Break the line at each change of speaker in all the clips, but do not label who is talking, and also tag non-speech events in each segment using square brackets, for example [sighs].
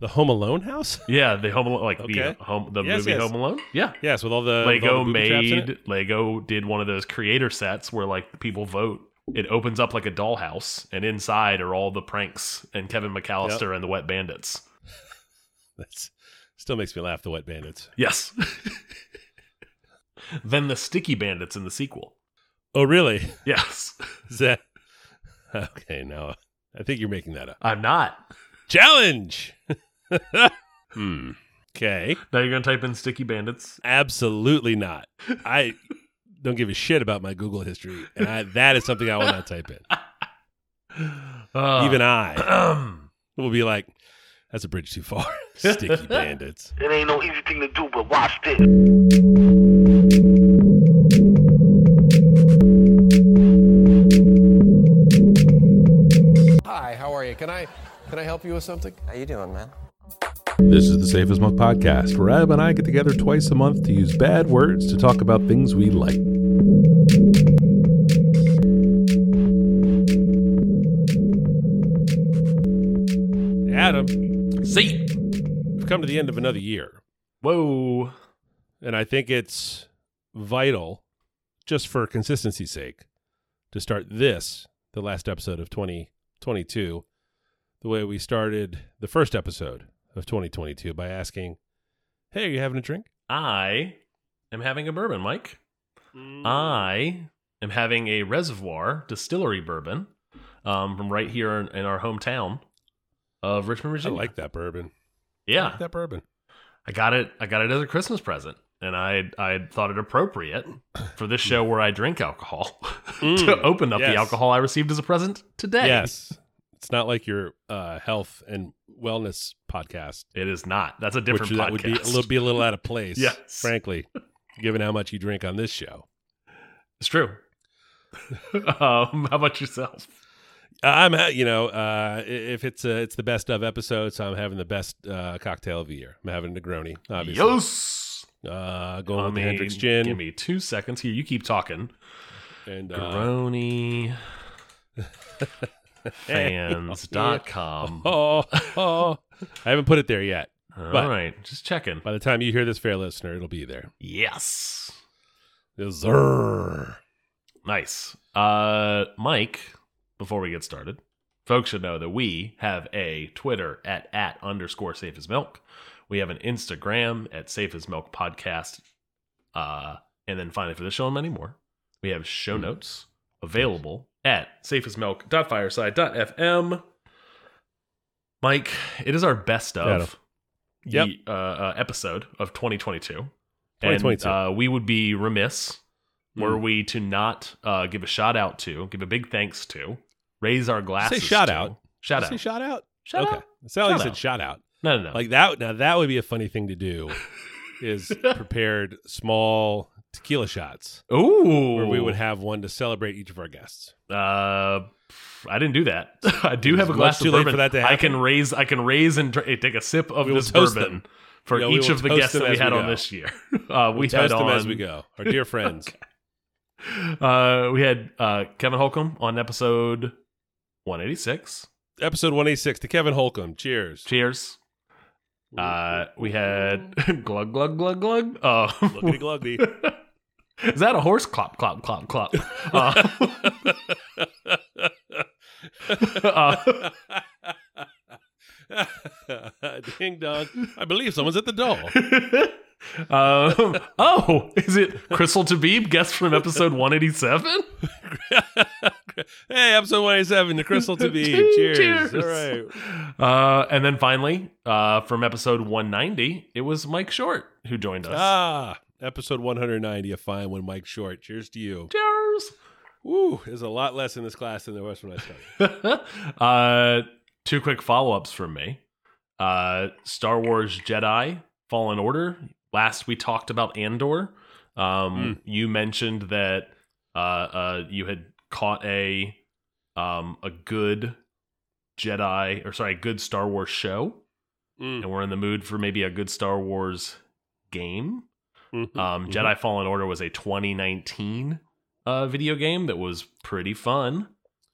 The Home Alone house? [laughs]
Yeah, the Home Alone, like
Okay.
the home, the
Yes,
movie
yes.
Home Alone. Yeah,
Yes, with all the with
Lego
all the booby traps in it.
made Lego did one of those creator sets where like people vote. It opens up like a dollhouse, and inside are all the pranks and Kevin McAllister and the Wet Bandits. [laughs]
That's still makes me laugh. The Wet Bandits.
Yes. [laughs] then the Sticky Bandits in the sequel.
Oh, really?
Yes,
Is that okay? Now I think you're making that up.
I'm not.
Challenge. Hmm. Okay.
Now you're gonna type in Sticky Bandits.
Absolutely not. I don't give a shit about my Google history, and I, that is something I will not type in.
Uh,
Even I [clears throat] will be like, "That's a bridge too far." [laughs] Sticky bandits.
It ain't no easy thing to do, but watch this.
Hi, how are you? Can I can I help you with something?
How you doing, man?
This is the Safe as Milk podcast, where Ab and I get together twice a month to use bad words to talk about things we like.
Adam,
See.
we've come to the end of another year,
Whoa.
and I think it's vital, just for consistency's sake, to start this, the last episode of 2022, the way we started the first episode of 2022 by asking, "Hey, are you having a drink?"
I am having a bourbon, Mike. I am having a reservoir distillery bourbon um, from right here in, in our hometown of Richmond, Virginia.
I like that bourbon. I
yeah,
like that bourbon.
I got it. I got it as a Christmas present, and I I thought it appropriate for this show where I drink alcohol [laughs] to
Mm,
open up
yes.
the alcohol I received as a present today.
Yes. It's not like your uh, health and wellness podcast,
it is not. That's a different
which
podcast.
that would be a little, be a little out of [laughs] place,
Yes.
frankly, given how much you drink on this show.
It's true. [laughs] um, how about yourself?
I'm, you know, uh, if it's uh, it's the best of episode, so I'm having the best uh, cocktail of the year. I'm having a Negroni, obviously.
Yes.
Uh, going
I
with the
mean,
Hendrick's gin.
Give me two seconds here. You keep talking.
and uh,
Grony [laughs] fans.com.
oh, oh, I haven't put it there yet.
All
but-
right, just checking.
By the time you hear this, fair listener, it'll be there.
Yes.
Sir.
Nice. Uh, Mike, before we get started, folks should know that we have a Twitter at at underscore safe as milk. We have an Instagram at safe as milk podcast. Uh, and then finally for the show and many more, we have show notes available at safeasmilk.fireside.fm. Mike, it is our best of
Yep.
the, uh, uh, episode of 2022.
2022.
And, uh, we would be remiss were
Mm.
we to not uh, give a shout out to, give a big thanks to, raise our glasses.
Say shout
to-
out.
Shout out.
Say shout out.
Shout
okay.
out.
It sounded like you said shout out.
No, no, no.
Like that. Now that would be a funny thing to do. [laughs] is prepared small tequila shots
Ooh.
where we would have one to celebrate each of our guests.
Uh, I didn't do that. [laughs] I do have a glass
too
of
late
bourbon.
for that to
I
happen.
can raise. I can raise and take a sip of
We
this bourbon
them.
for
we
each of the guests that we had
we
on this year. [laughs] Uh, we
We
had
toast them
on
as we go. Our dear [laughs] friends.
Uh, we had uh, Kevin Holcomb on episode 186.
Episode 186 to Kevin Holcomb. Cheers.
Cheers. Uh, we had glug glug glug glug. Oh,
Lookity gluggy.
Is that a horse? Clop clop clop clop. Uh, [laughs] uh, [laughs]
Ding dong. I believe someone's at the door. [laughs]
um, oh, is it Crystal Tabib, guest from episode 187?
hey, episode 187 to Crystal Tabib. Cheers.
Cheers.
All right.
Uh, and then finally, uh, from episode 190, it was Mike Short who joined us.
Ah, episode 190, a fine one, Mike Short. Cheers to you.
Cheers.
Woo, there's a lot less in this class than there was when I started. [laughs]
uh, two quick follow ups from me. Uh, Star Wars Jedi Fallen Order. Last we talked about Andor. Um, You mentioned that uh, uh, you had caught a um, a good Jedi or sorry, a good Star Wars show,
Mm.
and we're in the mood for maybe a good Star Wars game.
Mhm,
Um,
mhm.
Jedi Fallen Order was a 2019 uh, video game that was pretty fun.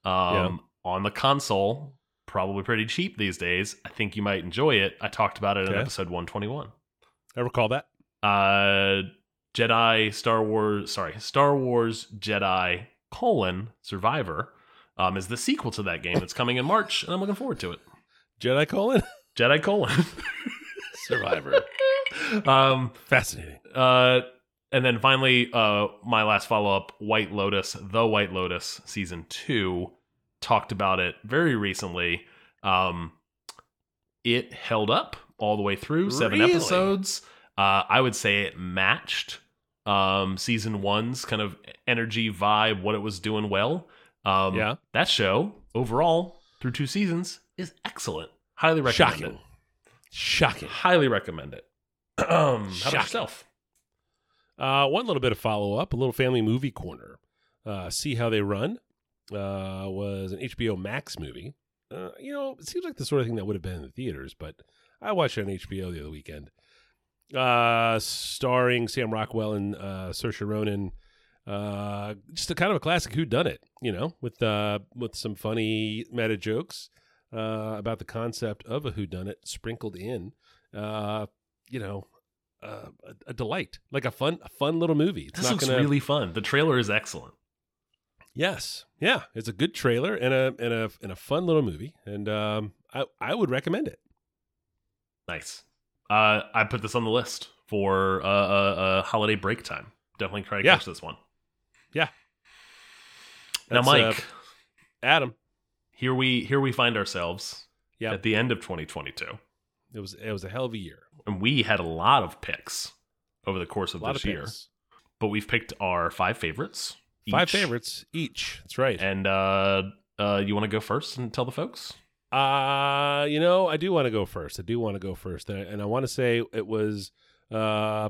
Um, On the console, probably pretty cheap these days. I think you might enjoy it. I talked about it in episode 121.
I recall that.
Uh, Jedi Star Wars, sorry, Star Wars Jedi colon Survivor um, is the sequel to that game. It's coming in March, and I'm looking forward to it.
Jedi colon
Jedi colon [laughs]
Survivor. [laughs]
um,
Fascinating.
uh, and then finally, uh, my last follow up, White Lotus, The White Lotus, season two, talked about it very recently. Um, it held up all the way through seven
Really?
episodes. Uh, I would say it matched um, season one's kind of energy vibe, what it was doing well. Um,
Yeah.
that show overall through two seasons is excellent. Highly recommend
Shocking.
it.
Shocking.
Highly recommend it. Um, how about yourself?
Uh, one little bit of follow up, a little family movie corner. Uh, See How They Run uh, was an HBO Max movie. Uh, you know, it seems like the sort of thing that would have been in the theaters, but I watched it on HBO the other weekend. Uh, starring Sam Rockwell and uh, Saoirse Ronan. Uh, just a kind of a classic Who Done It, you know, with uh, with some funny meta jokes uh, about the concept of a Who Done It sprinkled in. Uh, you know, uh, a, a delight, like a fun, a fun little movie. It's
This
not
looks
gonna,
really fun. The trailer is excellent.
yes, yeah, it's a good trailer and a and a and a fun little movie, and um, I I would recommend it.
Nice. Uh, I put this on the list for a uh, uh, holiday break time. Definitely try to
Yeah.
catch this one.
Yeah.
Now,
That's,
Mike,
uh, Adam,
here we here we find ourselves at the end of 2022,
it was it was a hell of a year.
and we had a lot of picks over the course of this
of
year.
picks.
But we've picked our five favorites.
five
each.
favorites each. That's right.
And uh, uh, you want to go first and tell the folks?
Uh, you know, I do want to go first. I do want to go first, and and I want to say it was uh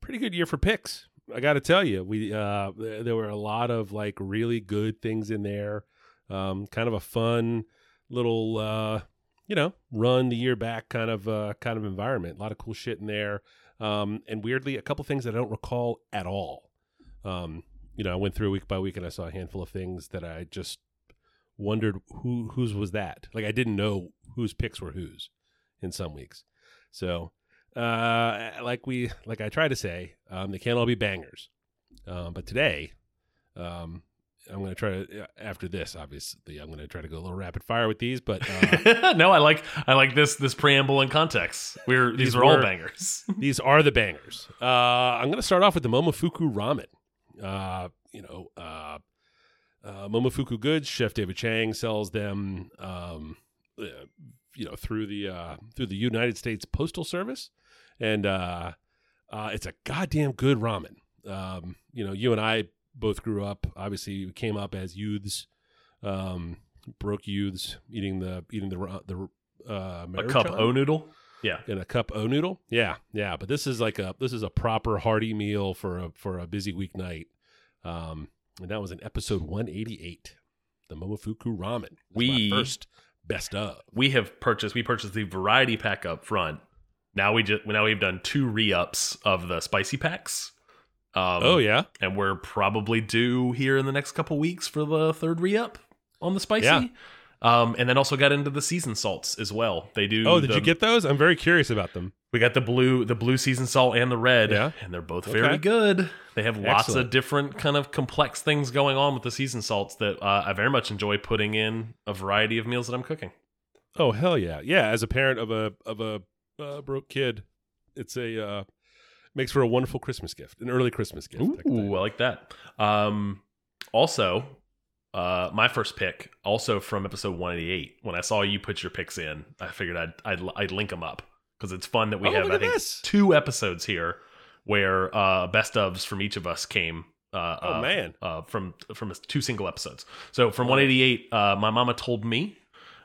pretty good year for picks. I got to tell you, we uh there there were a lot of like really good things in there. Um, kind of a fun little uh you know run the year back kind of uh kind of environment. A lot of cool shit in there. Um, and weirdly, a couple things that I don't recall at all. Um, you know, I went through week by week and I saw a handful of things that I just wondered who whose was that. Like I didn't know whose picks were whose in some weeks. So, uh, like we like I try to say, um, they can't all be bangers. Um, but today, um, I'm going to try to after this. Obviously, I'm going to try to go a little rapid fire with these. But uh, [laughs]
no, I like I like this this preamble and context. We're these,
These
are all bangers. [laughs]
these are the bangers. Uh, I'm going to start off with the Momofuku ramen. Uh, you know, uh, uh, Momofuku Goods. Chef David Chang sells them. Um, uh, you know, through the uh, through the United States Postal Service, and uh, uh, it's a goddamn good ramen. Um, you know, you and I both grew up. Obviously, we came up as youths, um, broke youths, eating the eating the the uh,
a cup o noodle. Yeah.
in a cup o noodle. Yeah, yeah. But this is like a this is a proper hearty meal for a for a busy weeknight. Um, and that was in episode one eighty eight, the Momofuku ramen. That's
We-
first best of.
we have purchased we purchased the variety pack up front. Now we just now we've done two re-ups of the spicy packs. Um,
oh yeah,
and we're probably due here in the next couple weeks for the third re-up on the spicy.
Yeah.
Um, and then also got into the season salts as well. They do.
Oh, did
the-
you get those? I'm very curious about them.
We got the blue, the blue season salt and the red,
Yeah.
and they're both
Okay.
very good. They have lots
Excellent.
of different kind of complex things going on with the season salts that uh, I very much enjoy putting in a variety of meals that I'm cooking.
Oh hell yeah, yeah. As a parent of a of a uh, broke kid, it's a uh, makes for a wonderful Christmas gift, an early Christmas gift.
Ooh. I like that. Um, also, uh, my first pick, also from episode 188. When I saw you put your picks in, I figured I'd I'd, I'd link them up because it's fun that we
Oh,
have I think
this.
two episodes here where uh, best ofs from each of us came. Uh,
Oh,
uh,
man.
uh, from from two single episodes. So from 188, uh, my mama told me,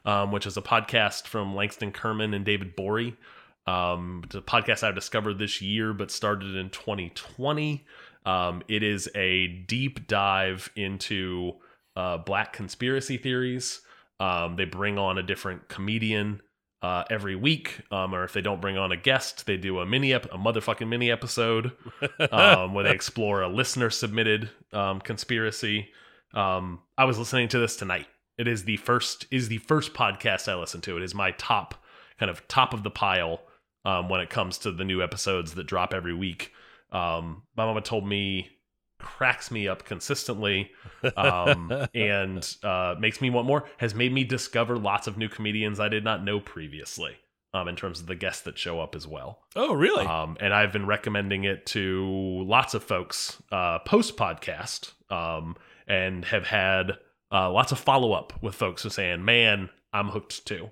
um, which is a podcast from Langston Kerman and David Gborie. Um, it's a podcast I've discovered this year, but started in 2020. Um, it is a deep dive into uh, black conspiracy theories. Um, they bring on a different comedian uh, every week, um, or if they don't bring on a guest, they do a mini ep- a motherfucking mini episode [laughs] um, where they explore a listener submitted um, conspiracy. Um, I was listening to this tonight It is the first is the first podcast I listen to. It is my top kind of top of the pile um, when it comes to the new episodes that drop every week. Um, my mama told me cracks me up consistently um, [laughs] and uh, makes me want more. Has made me discover lots of new comedians I did not know previously. Um, in terms of the guests that show up as well.
Oh, really?
Um, and I've been recommending it to lots of folks uh, post podcast um, and have had uh, lots of follow up with folks who saying, man, I'm hooked too.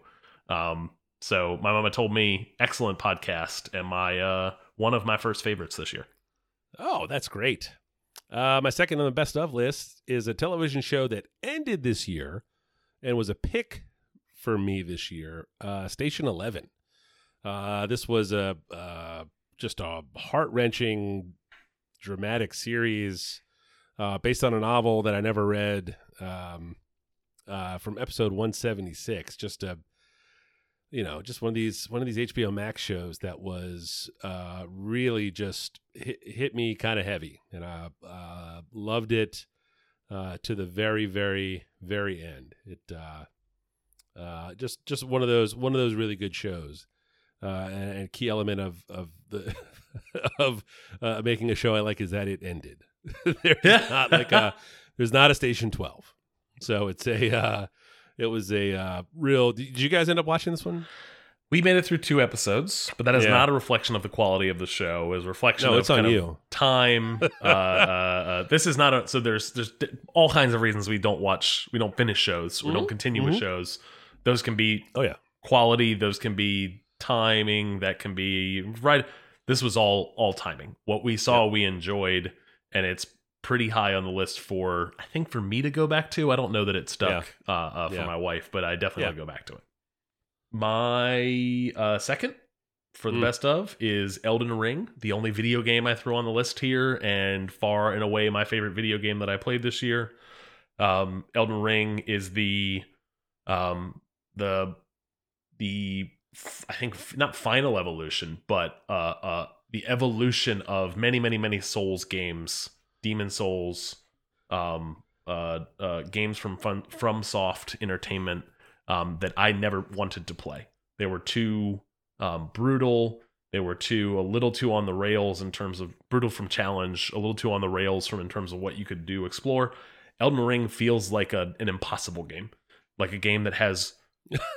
Um, so my mama told me, excellent podcast and my uh, one of my first favorites this year.
Oh, that's great. Uh, my second on the best of list is a television show that ended this year and was a pick for me this year. Uh, Station Eleven. Uh, this was a uh, just a heart wrenching, dramatic series uh, based on a novel that I never read um, uh, from episode one seventy six. Just a you know, just one of these one of these HBO Max shows that was uh, really just hit, hit me kind of heavy, and I uh, loved it uh, to the very, very, very end. It uh, uh, just just one of those one of those really good shows, uh, and, and key element of of the [laughs] of uh, making a show I like is that it ended. [laughs] there's not like a [laughs] there's not a station twelve, so it's a uh, it was a uh, real. Did you guys end up watching this one?
We made it through two episodes, but that is
Yeah.
not a reflection of the quality of the show. It was a reflection
No,
of
it's on
kind of
you.
time. [laughs] uh, uh, uh, this is not a so there's there's all kinds of reasons we don't watch, we don't finish shows, we don't continue with shows. Those can be
Oh yeah,
quality, those can be timing, that can be right. This was all all timing. What we saw, we enjoyed, and it's pretty high on the list for I think for me to go back to. I don't know that it stuck uh, uh, for
Yeah.
my wife, but I definitely
Yeah.
want to go back to it. My uh, second for the
Mm.
best of is Elden Ring, the only video game I throw on the list here, and far and away my favorite video game that I played this year. Um, Elden Ring is the um, the the I think not final evolution, but uh, uh, the evolution of many, many, many Souls games, Demon's Souls, um, uh, uh, games from fun, from Soft Entertainment um, that I never wanted to play. They were too um, brutal. They were too a little too on the rails in terms of brutal from challenge, a little too on the rails from in terms of what you could do explore. Elden Ring feels like a, an impossible game, like a game that has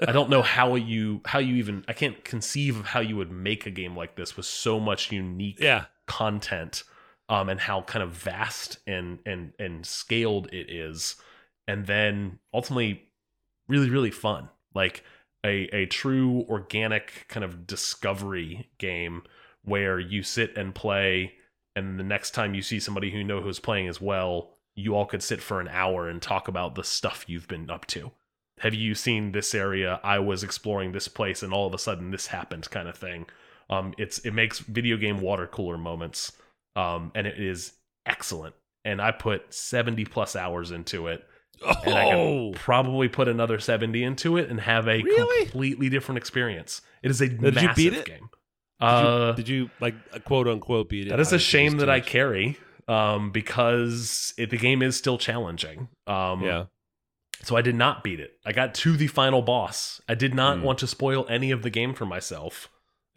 I don't know how you how you even I can't conceive of how you would make a game like this with so much unique
yeah.
content um and how kind of vast and and and scaled it is. And then ultimately really really fun. Like a a true organic kind of discovery game where you sit and play and the next time you see somebody who you know who's playing as well you all could sit for an hour and talk about the stuff you've been up to. Have you seen this area? I was exploring this place and all of a sudden this happened kind of thing. Um it's it makes video game water cooler moments um and it is excellent and i put 70 plus hours into it and i
Oh,
can probably put another 70 into it and have a
Really?
completely different experience it is a
did you beat it?
game
did,
uh
you, did you like quote unquote beat it?
that is a shame that i carry um because it, the game is still challenging um
Yeah.
so I did not beat it. I got to the final boss. I did not
Hmm.
want to spoil any of the game for myself.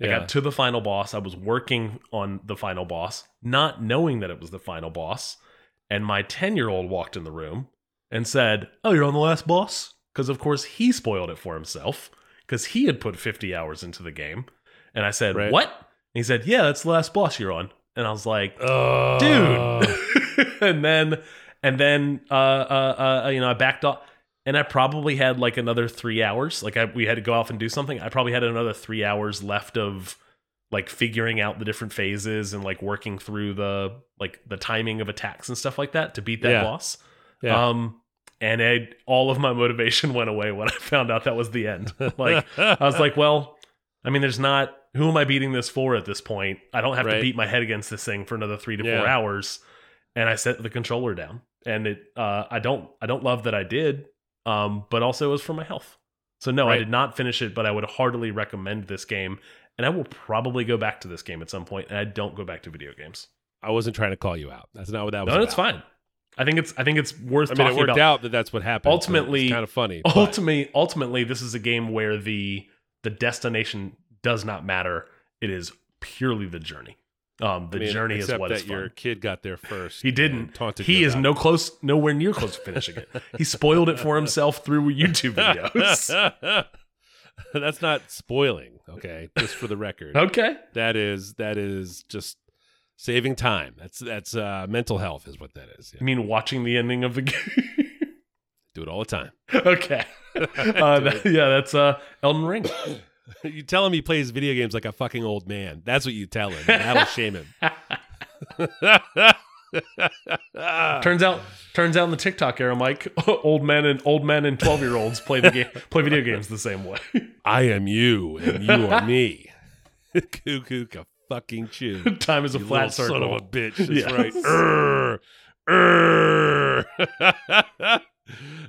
I
Yeah.
got to the final boss. I was working on the final boss, not knowing that it was the final boss. And my 10 year old walked in the room and said, Oh, you're on the last boss? Because, of course, he spoiled it for himself because he had put 50 hours into the game. And I said,
Right.
What? And he said, Yeah, that's the last boss you're on. And I was like,
Oh,
dude. [laughs] and then and then uh, uh uh you know I backed off and I probably had like another three hours. Like I, we had to go off and do something. I probably had another three hours left of like figuring out the different phases and like working through the like the timing of attacks and stuff like that to beat that
Yeah.
boss.
Yeah.
Um and I, all of my motivation [laughs] went away when I found out that was the end. [laughs] like I was like, well, I mean, there's not. Who am I beating this for at this point? I don't have to beat my head against this thing for another three to
Yeah.
four hours. And I set the controller down, and it. Uh, I don't. I don't love that I did. Um, but also it was for my health. So no, I did not finish it, but I would heartily recommend this game, and I will probably go back to this game at some point. And I don't go back to video games.
I wasn't trying to call you out. That's not what that was.
No, it's fine. I think it's I think it's worth
I mean, it worked
about.
out that that's what happened.
Ultimately-
kind of funny. but-
ultimately ultimately this is a game where the the destination does not matter it is purely the journey um the
I mean,
journey is what
that
is fun
your kid got there first.
he didn't
taunted
he is no close nowhere near close to finishing it he spoiled it for himself through youtube videos. [laughs]
That's not spoiling, okay? Just for the record.
okay
That is that is just saving time. That's that's uh mental health is what that is.
i mean watching the ending of the game
Do it all the time. [laughs]
okay [laughs] uh, that- yeah that's uh elden ring [coughs] [laughs]
you tell him he plays video games like a fucking old man. That's what you tell him. That'll shame him. [laughs] [laughs]
turns out turns out in the tiktok era mike old men and old men and 12 year olds play the game play video games the same way
I am you and you are me. Cuckoo a fucking chew.
time is a
You
flat circle
Son of a bitch. That's
Yes.
right. Urgh. Urgh.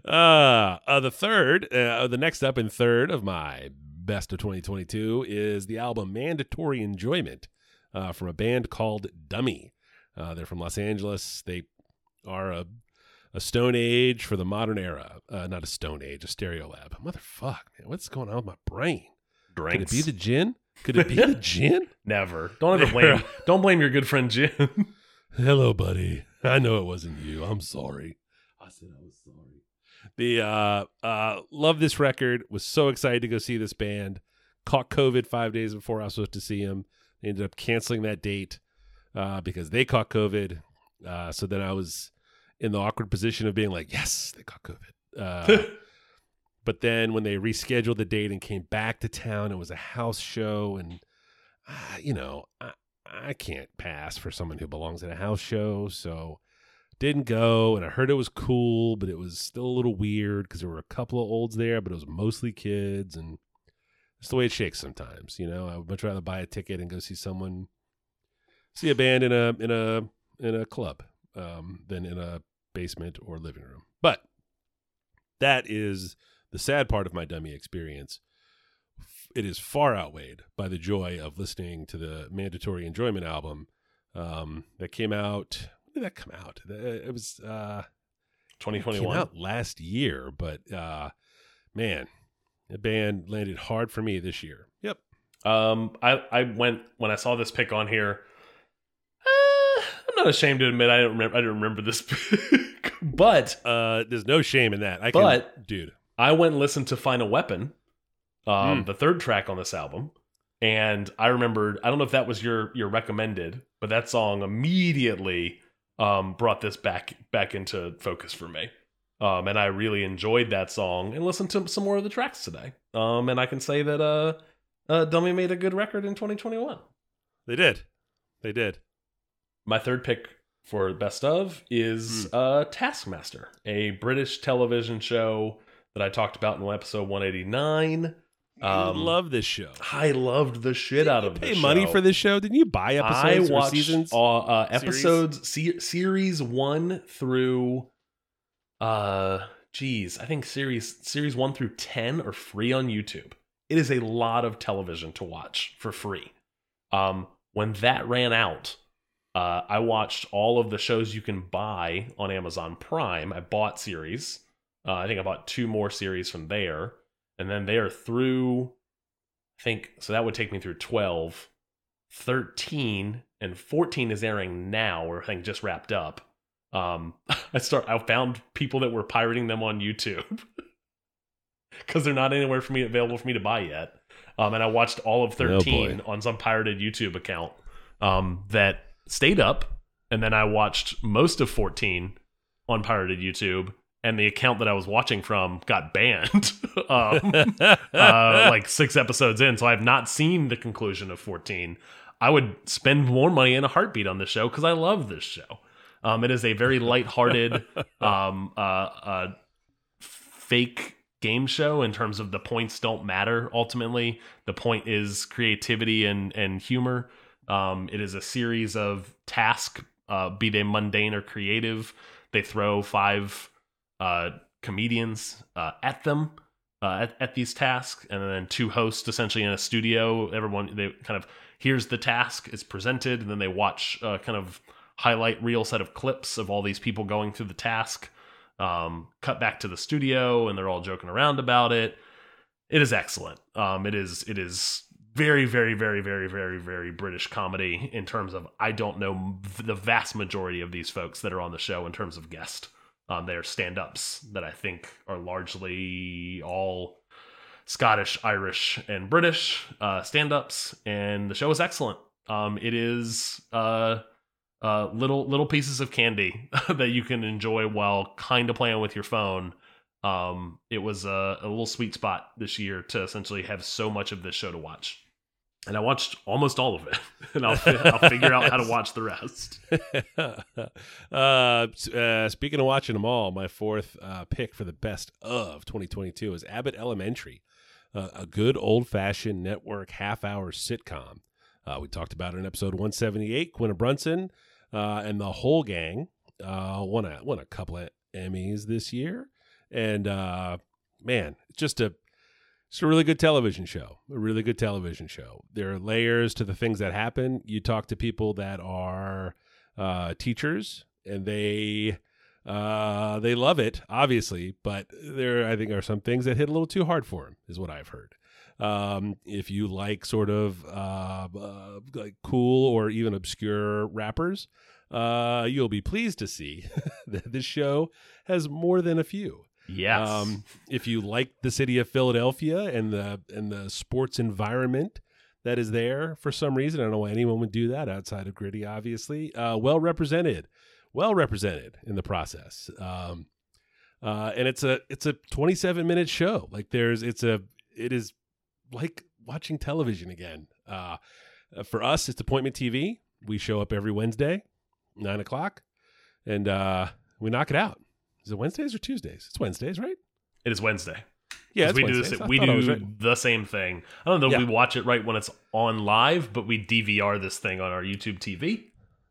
uh, uh, the third, uh, the next up in third of my best of 2022 is the album Mandatory Enjoyment uh, from a band called Dummy. Uh, they're from Los Angeles. They are a, a Stone Age for the modern era. Uh, not a Stone Age, a Stereolab. Motherfuck, man, what's going on with my brain? Could it be the gin? Could it be the [laughs] gin?
Never. Don't ever blame. [laughs] don't blame your good friend Jim.
Hello, buddy. I know it wasn't you. I'm sorry. I said I was sorry. The uh uh love this record. Was so excited to go see this band. Caught COVID five days before I was supposed to see him. They ended up canceling that date uh, because they caught COVID. Uh, so then I was in the awkward position of being like, yes, they caught COVID. Uh, [laughs] but then when they rescheduled the date and came back to town, it was a house show, and uh, you know, I, I can't pass for someone who belongs at a house show, so didn't go. And I heard it was cool, but it was still a little weird because there were a couple of olds there, but it was mostly kids, and it's the way it shakes sometimes. You know, I would much rather buy a ticket and go see someone, see a band in a in a in a club um, than in a basement or living room. But that is the sad part of my dummy experience. It is far outweighed by the joy of listening to the Mandatory Enjoyment album um, that came out. Did that come out? It was uh, came
2021.
out last year, but uh, man, the band landed hard for me this year. Yep.
Um, I I went when I saw this pick on here. Uh, I'm not ashamed to admit I don't remember. I didn't remember this [laughs] pick, but
Uh, there's no shame in that. I can,
But-
dude,
I went and listened to Final Weapon, um,
Mm.
the third track on this album, and I remembered. I don't know if that was your your recommended, but that song immediately um, brought this back back into focus for me. Um, and I really enjoyed that song and listened to some more of the tracks today. Um, and I can say that uh, uh, Dummy made a good record in 2021.
they did, they did.
My third pick for best of is uh, Taskmaster, a British television show that I talked about in episode 189.
I
Um,
love this show.
I loved the shit out of
Didn't you
this
pay money for this show? Didn't you buy
I
episodes or
watched
seasons?
uh, uh,
Series?
episodes se- series one through uh geez I think series series one through ten are free on YouTube. It is a lot of television to watch for free. Um, when that ran out, uh, I watched all of the shows you can buy on Amazon Prime. I bought series. Uh, I think I bought two more series from there, and then they are through. I think so. That would take me through twelve. 13 and 14 is airing now or i think just wrapped up um [laughs] i start i found people that were pirating them on youtube [laughs] because they're not anywhere for me available for me to buy yet um and i watched all of 13
boy.
on some pirated youtube account um that stayed up and then i watched most of 14 on pirated youtube and the account that i was watching from got banned [laughs] um uh, like six episodes in, so I have not seen the conclusion of 14. I would spend more money in a heartbeat on this show because I love this show. Um, it is a very [laughs] lighthearted, um, uh, uh, fake game show in terms of the points don't matter. Ultimately, the point is creativity and and humor. Um, it is a series of tasks, uh, be they mundane or creative. They throw five uh, comedians uh, at them uh, at, at these tasks, and then two hosts essentially in a studio. Everyone they kind of here's the task, it's presented, and then they watch uh, kind of highlight reel set of clips of all these people going through the task. Um, cut back to the studio, and they're all joking around about it. It is excellent. Um, it is it is very very very very very very British comedy in terms of I don't know the vast majority of these folks that are on the show in terms of guest. Um, they're stand ups that I think are largely all Scottish, Irish, and British uh, stand ups, and the show is excellent. Um, it is uh, uh, little little pieces of candy [laughs] that you can enjoy while kind of playing with your phone. Um, it was a, a little sweet spot this year to essentially have so much of this show to watch and I watched almost all of it, [laughs] and I'll, I'll figure out how to watch the rest. [laughs]
uh, uh, speaking of watching them all, my fourth uh, pick for the best of 2022 is Abbott Elementary, uh, a good old fashioned network half hour sitcom. Uh, we talked about it in episode 178. Quinta Brunson uh, and the whole gang won a won a couple of Emmys this year, and man, just a it's a really good television show. A really good television show. There are layers to the things that happen. You talk to people that are uh, teachers, and they uh, they love it, obviously. But there, I think, are some things that hit a little too hard for them, is what I've heard. Um, if you like sort of uh, uh like cool or even obscure rappers, uh, you'll be pleased to see [laughs] that this show has more than a few.
Yes.
Um, if you like the city of Philadelphia and the and the sports environment that is there for some reason, I don't know why anyone would do that outside of Gritty. Obviously, uh, well represented, well represented in the process. Um, uh, and it's a it's a 27 minute show. Like there's it's a it is like watching television again. Uh, for us, it's appointment TV. We show up every Wednesday, nine o'clock, and uh, we knock it out. Is it Wednesdays or Tuesdays? It's Wednesdays, right?
It is Wednesday.
Yeah, it's
we
Wednesdays.
do this. We
thought I was
do
right.
the same thing. I don't know if
Yeah.
we watch it right when it's on live, but we DVR this thing on our YouTube TV.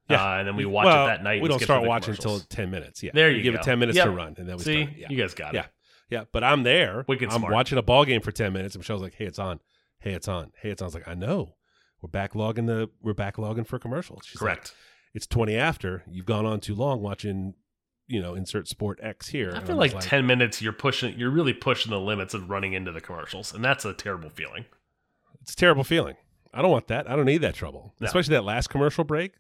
Yeah.
uh, and then we watch
Well,
it that night.
We don't start watching until ten minutes. Yeah,
There
We
you
give
go.
it ten minutes
Yep.
to run, and then we
See,
start. Yeah.
you guys got
yeah,
it.
yeah. Yeah. But I'm there.
Wicked
I'm
smart.
watching a ball game for ten minutes, and Michelle's like, "Hey, it's on. Hey, it's on. Hey, it's on." I was like, "I know. We're backlogging the. We're backlogging for commercials." She's like,
Correct.
it's twenty after. You've gone on too long watching. You know, insert sport X here.
I feel
I'm
like, ten minutes. You're pushing. You're really pushing the limits of running into the commercials, and that's a terrible feeling.
It's a terrible feeling. I don't want that. I don't need that trouble.
No.
Especially that last commercial break.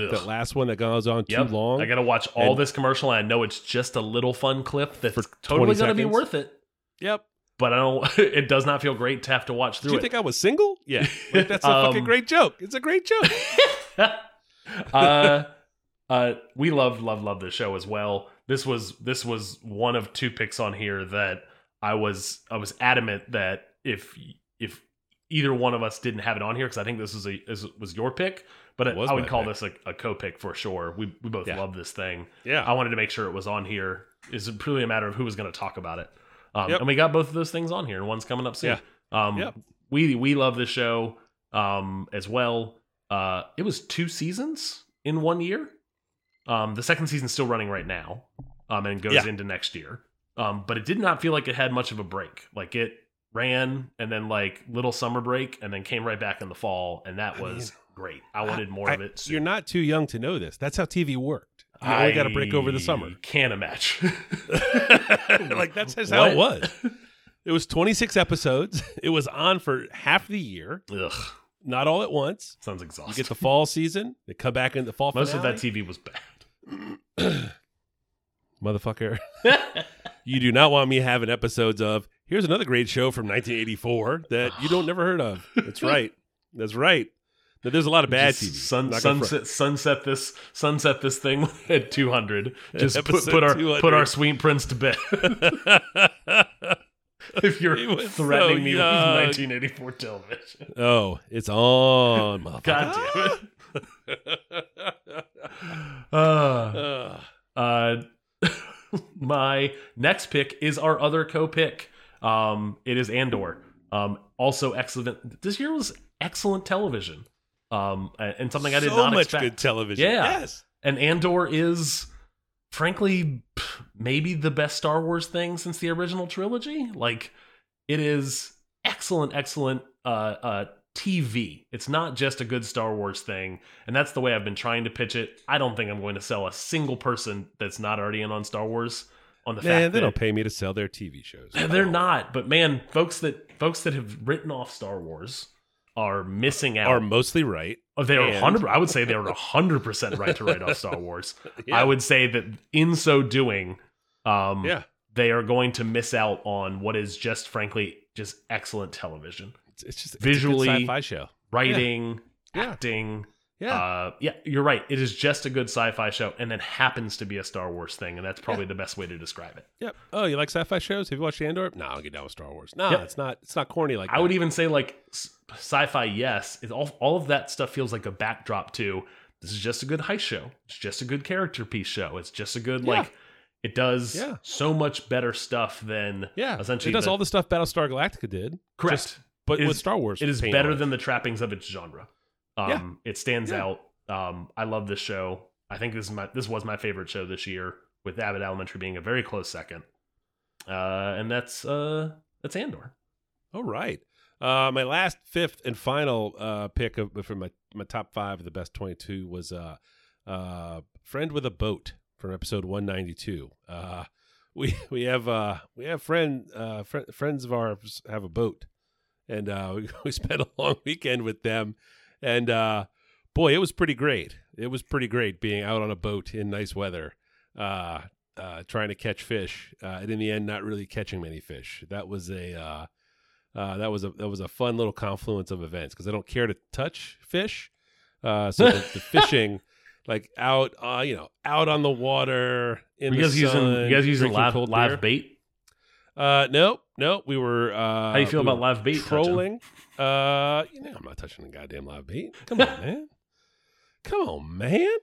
Ugh.
That last one that goes on too
Yep.
long.
I got to watch all this commercial, and I know it's just a little fun clip that's totally going to be worth it.
yep.
But I don't. [laughs] It does not feel great to have to watch
Did
Do
you
it.
think I was single? Yeah. [laughs] Like, that's a
Um,
fucking great joke. It's a great joke. [laughs]
uh, uh, we love, love, love this show as well. This was this was one of two picks on here that I was I was adamant that if if either one of us didn't have it on here because I think this is a is, was your pick, but
It was
I would call
pick.
this a, a co-pick for sure. We we both
Yeah.
love this thing.
Yeah.
I wanted to make sure it was on here. It's purely a matter of who was going to talk about it. Um,
Yep.
And we got both of those things on here, and one's coming up soon. Um,
Yep.
We we love this show um, as well. Uh, it was two seasons in one year. Um, the second season's still running right now, um, and goes
Yeah.
into next year. Um, but it did not feel like it had much of a break. Like it ran and then like little summer break, and then came right back in the fall, and that
I
was
mean,
great. I wanted more
I-
of it. soon.
You're not too young to know this. That's how TV worked. You only got a break over the summer.
Can't match? [laughs] [laughs]
like that's how it
What?
was. It was 26 episodes. [laughs] It was on for half the year,
Ugh,
not all at once.
sounds
You
exhausting.
get the fall season. They come back in the fall.
Most of that TV was bad. [clears throat]
motherfucker. [laughs] [laughs] you do not want me having episodes of. Here's another great show from 1984 that you don't never heard of. That's [laughs] right. That's right. Now, there's a lot of bad
Just
TV.
Sun, sunset, sunset this, sunset this thing at 200. Just put, put our
200.
put our sweet prince to bed. if you're threatening
so
me
young.
with 1984 television,
oh, it's on. motherfucker.
God damn it! Uh, Uh, [laughs] my next pick is our other co-pick. Um, it is Andor. Um, also excellent. This year was excellent television. Um, and something I did
so
not
much
expect.
good television.
Yeah.
Yes.
And Andor is, frankly, maybe the best Star Wars thing since the original trilogy. Like, it is excellent, excellent uh, uh, TV. It's not just a good Star Wars thing, and that's the way I've been trying to pitch it. I don't think I'm going to sell a single person that's not already in on Star Wars on the
Man,
fact
they
that
don't pay me to sell their TV shows.
they're not. But man, folks that folks that have written off Star Wars are missing out.
Are mostly right.
Oh, they are hundred. I would say they are hundred percent right to write off Star [laughs] Wars.
Yeah.
I would say that in so doing, um,
Yeah.
they are going to miss out on what is just, frankly, just excellent television,
It's, it's just
Visually-
it's sci-fi show.
writing,
Yeah.
acting.
Yeah.
Uh, yeah, you're right. It is just a good sci-fi show, and then happens to be a Star Wars thing, and that's probably the best way to describe it.
Yep. Oh, you like sci-fi shows? Have you watched Andor? No, I'll get down with Star Wars. No,
Yep.
it's not. It's not corny like
I would even say like sci-fi. Yes, it, all all of that stuff feels like a backdrop to. This is just a good heist show. It's just a good character piece show. It's just a good
Yeah.
like. It does
Yeah.
so much better stuff than
Yeah,
essentially
it does
the-
all the stuff Battlestar Galactica did.
correct.
just- but
It
with Star Wars,
It is better than the trappings of its genre. Um, It stands
Yeah.
out. Um, I love this show. I think this is my this was my favorite show this year, with Abbott Elementary being a very close second. Uh, and that's uh, that's Andor.
All right. Uh, my last fifth and final uh, pick of, from my, my top five of the best 22 was uh, uh, Friend with a Boat from episode 192. Uh, we we have uh, we have friend uh, fr- friends of ours have a boat, and uh, [laughs] we, we spent a long weekend with them, and uh, boy, it was pretty great. It was pretty great being out on a boat in nice weather, uh, uh, trying to catch fish, uh, and in the end, not really catching many fish. That was a uh, uh, that was a that was a fun little confluence of events because I don't care to touch fish, uh, so the, the [laughs] fishing. Like out, uh, you know, out on the water in
you
the
guys using
sun,
you guys using live live
beer.
bait?
Uh, no, no, we were. Uh,
How you feel
we
about live touching?
Trolling. Uh, you know, I'm not touching the goddamn live bait. Come on, [laughs] man. Come on, man.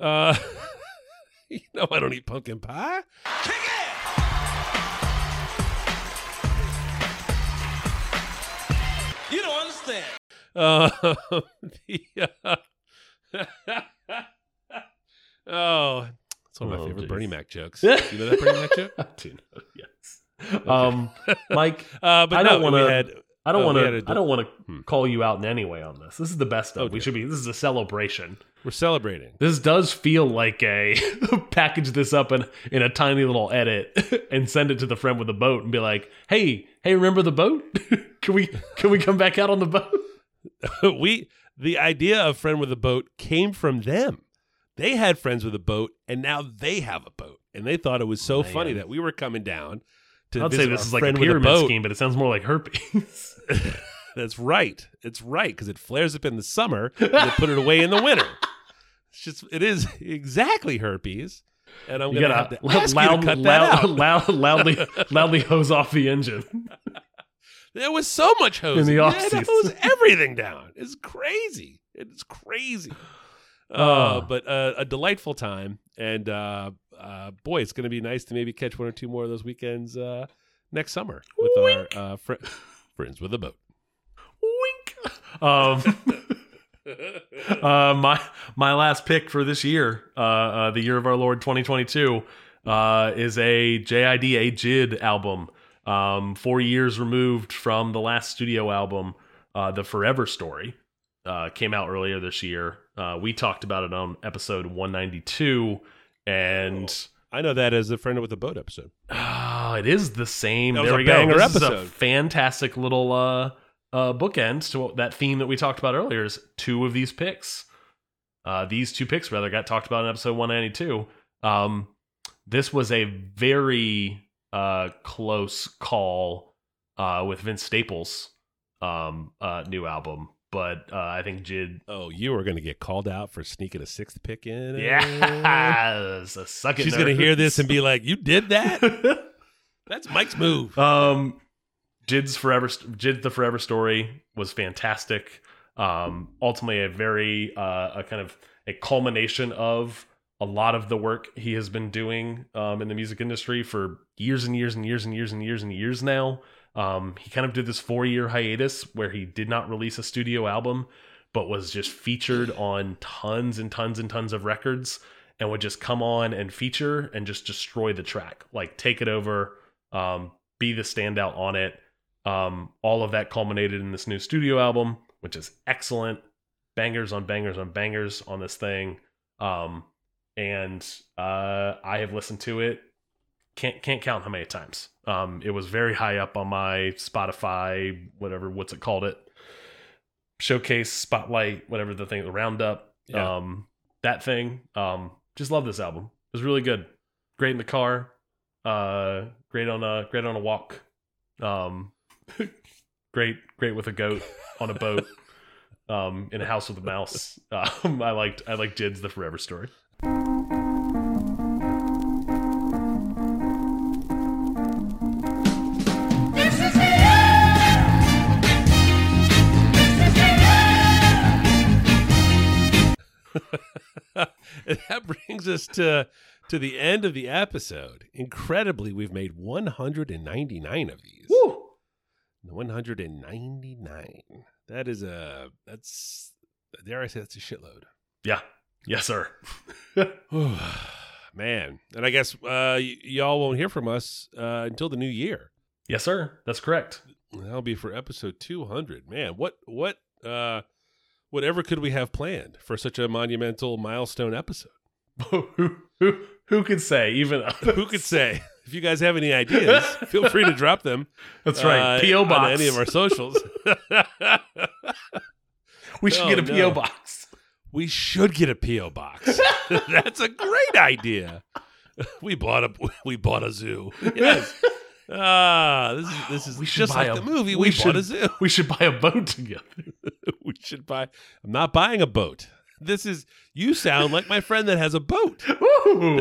Uh, [laughs] you know I don't eat pumpkin pie. Kick it!
You don't understand.
Uh, [laughs] the, uh, oh, it's one of my
Oh,
favorite
geez.
Bernie Mac jokes. you know that Bernie Mac joke?
I do know, yes. [laughs] Um, Mike, [laughs]
Uh, but
I don't
no,
wanna-
we had.
I don't
Uh,
want to. I don't want to
Hmm.
call you out in any way on this. This is the best
Oh,
of. we should be. This is a celebration.
We're celebrating.
This does feel like a [laughs] package this up in in a tiny little edit and send it to the friend with the boat and be like, "Hey, hey, remember the boat? can we can we come back out on the boat?"
we the idea of friend with a boat came from them. They had friends with a boat, and now they have a boat, and they thought it was so
Man.
funny that we were coming down to
I'd say this is like a pyramid
boat.
scheme, but it sounds more like herpes. [laughs]
That's right. It's right because it flares up in the summer and they put it away in the winter. It's just it is exactly herpes, and I'm
you
gonna have to ask you
loud,
to cut
loud,
that out.
loud, loudly, [laughs] loudly hose off the engine.
There was so much hose
In the
You had
off-season.
to hose everything down. It's crazy. It's crazy. Uh,
Oh.
but uh, a delightful time, and uh, boy, it's going to be nice to maybe catch one or two more of those weekends uh, next summer with our uh, fri [laughs] friends with a boat.
Wink. Um, uh, my my last pick for this year, uh, uh, the year of our Lord 2022, uh, is a JID a JID album. Um, four years removed from the last studio album, uh, the Forever Story, uh, came out earlier this year. Uh, we talked about it on episode 192, and
I know that as a friend with a boat episode.
Ah, it is the same.
That
there we go. This is a
episode.
fantastic little uh, uh, bookend to that theme that we talked about earlier. Is two of these picks, uh, these two picks rather got talked about in episode one ninety two. Um, this was a very uh, close call uh, with Vince Staples' um, uh, new album, but uh, I think JID.
Oh, you are going to get called out for sneaking a sixth pick in. [laughs]
Yeah, so suck.
She's going to hear this and be like, "You did that? [laughs] That's Mike's move."
Um, JID's forever, JID the Forever Story was fantastic. Um, ultimately, a very uh, a kind of a culmination of a lot of the work he has been doing um, in the music industry for years and years and years and years and years and years now. Um, he kind of did this four year hiatus where he did not release a studio album, but was just featured on tons and tons and tons of records and would just come on and feature and just destroy the track, like take it over, um, be the standout on it. Um, all of that culminated in this new studio album. which is excellent. Bangers on bangers on bangers on this thing. Um, and uh, I have listened to it. Can't can't count how many times. Um, it was very high up on my Spotify, whatever what's it called it, showcase, spotlight, whatever the thing, the roundup.
Yeah.
Um, that thing. Um, just love this album. It was really good. Great in the car. Uh, great on a great on a walk. Um, [laughs] great great with a goat on a boat. [laughs] Um, in a house with a mouse. [laughs] Um, I liked I liked JID's The Forever Story.
Brings us to to the end of the episode. Incredibly, we've made 199 of these.
Woo!
199. That is a that's dare I say that's a shitload.
Yeah. Yes, sir. [sighs]
Man, and I guess uh, y- y'all won't hear from us uh, until the new year.
yes, sir. That's correct.
That'll be for episode 200. Man, what what uh, whatever could we have planned for such a monumental milestone episode? [laughs]
who who who could say? Even [laughs]
Who could say? If you guys have any ideas, [laughs] feel free to drop them.
That's right.
uh,
PO
on
box.
any of our socials.
we should
Oh,
get a PO box.
we should get a PO box. That's a great idea. We bought a we bought a zoo. Yes. Ah, this is this is
We should
just like
a-
the movie.
we
We,
should-
bought a zoo.
We should buy a boat together.
we should buy. I'm not buying a boat. This is you sound like my friend that has a boat. [laughs] They're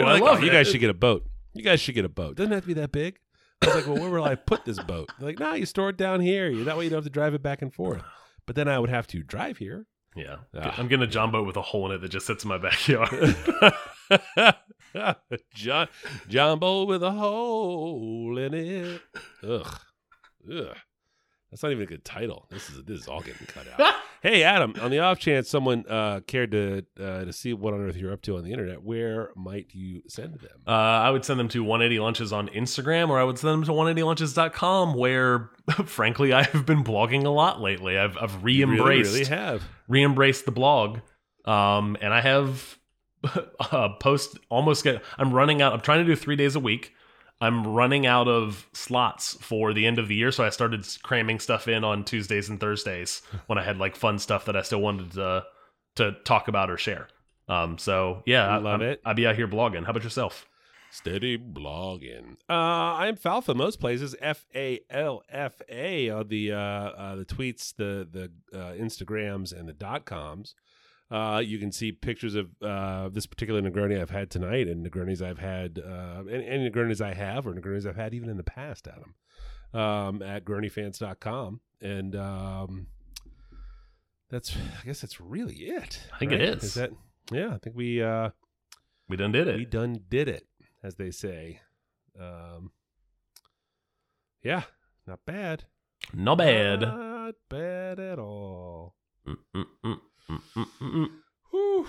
I
like,
love
oh, you guys should get a boat. You guys should get a boat. Doesn't have to be that big. I was like, well, where will I put this boat? They're like, nah, you store it down here. That way you don't have to drive it back and forth. [sighs] But then I would have to drive here.
Yeah.
Ah.
I'm getting a John boat with a hole in it that just sits in my backyard. [laughs]
John John Bowl with a hole in it. Ugh. Ugh. That's not even a good title. This is this is all getting cut out. [laughs] hey Adam, on the off chance someone uh, cared to uh, to see what on earth you're up to on the internet, where might you send them?
Uh, I would send them to 180 Lunches on Instagram, or I would send them to 180lunches.com, where, [laughs] frankly, I have been blogging a lot lately. I've, I've re-embraced
really, really have.
re-embraced the blog, um, and I have [laughs] uh, post almost get. I'm running out. I'm trying to do three days a week. I'm running out of slots for the end of the year, so I started cramming stuff in on Tuesdays and Thursdays [laughs] when I had like fun stuff that I still wanted to to talk about or share. Um, so yeah,
I love
I'm-
it.
I'd be out here blogging. How about yourself?
Steady blogging. Uh, I'm Falfa most places. F A L F A on the uh, uh, the tweets, the the uh, Instagrams, and the dot coms. Uh, you can see pictures of uh, this particular Negroni I've had tonight, and Negronis I've had, uh, and, and Negronis I have, or Negronis I've had even in the past, Adam, um, at GronyFans.com. And um, that's, I guess, that's really it.
I think it
right?
is.
Is that? Yeah, I think we uh,
We done did it.
we done did it, as they say. Um, yeah, not bad.
Not bad.
Not bad at all.
Mm, Mm-mm-mm-mm. Whew.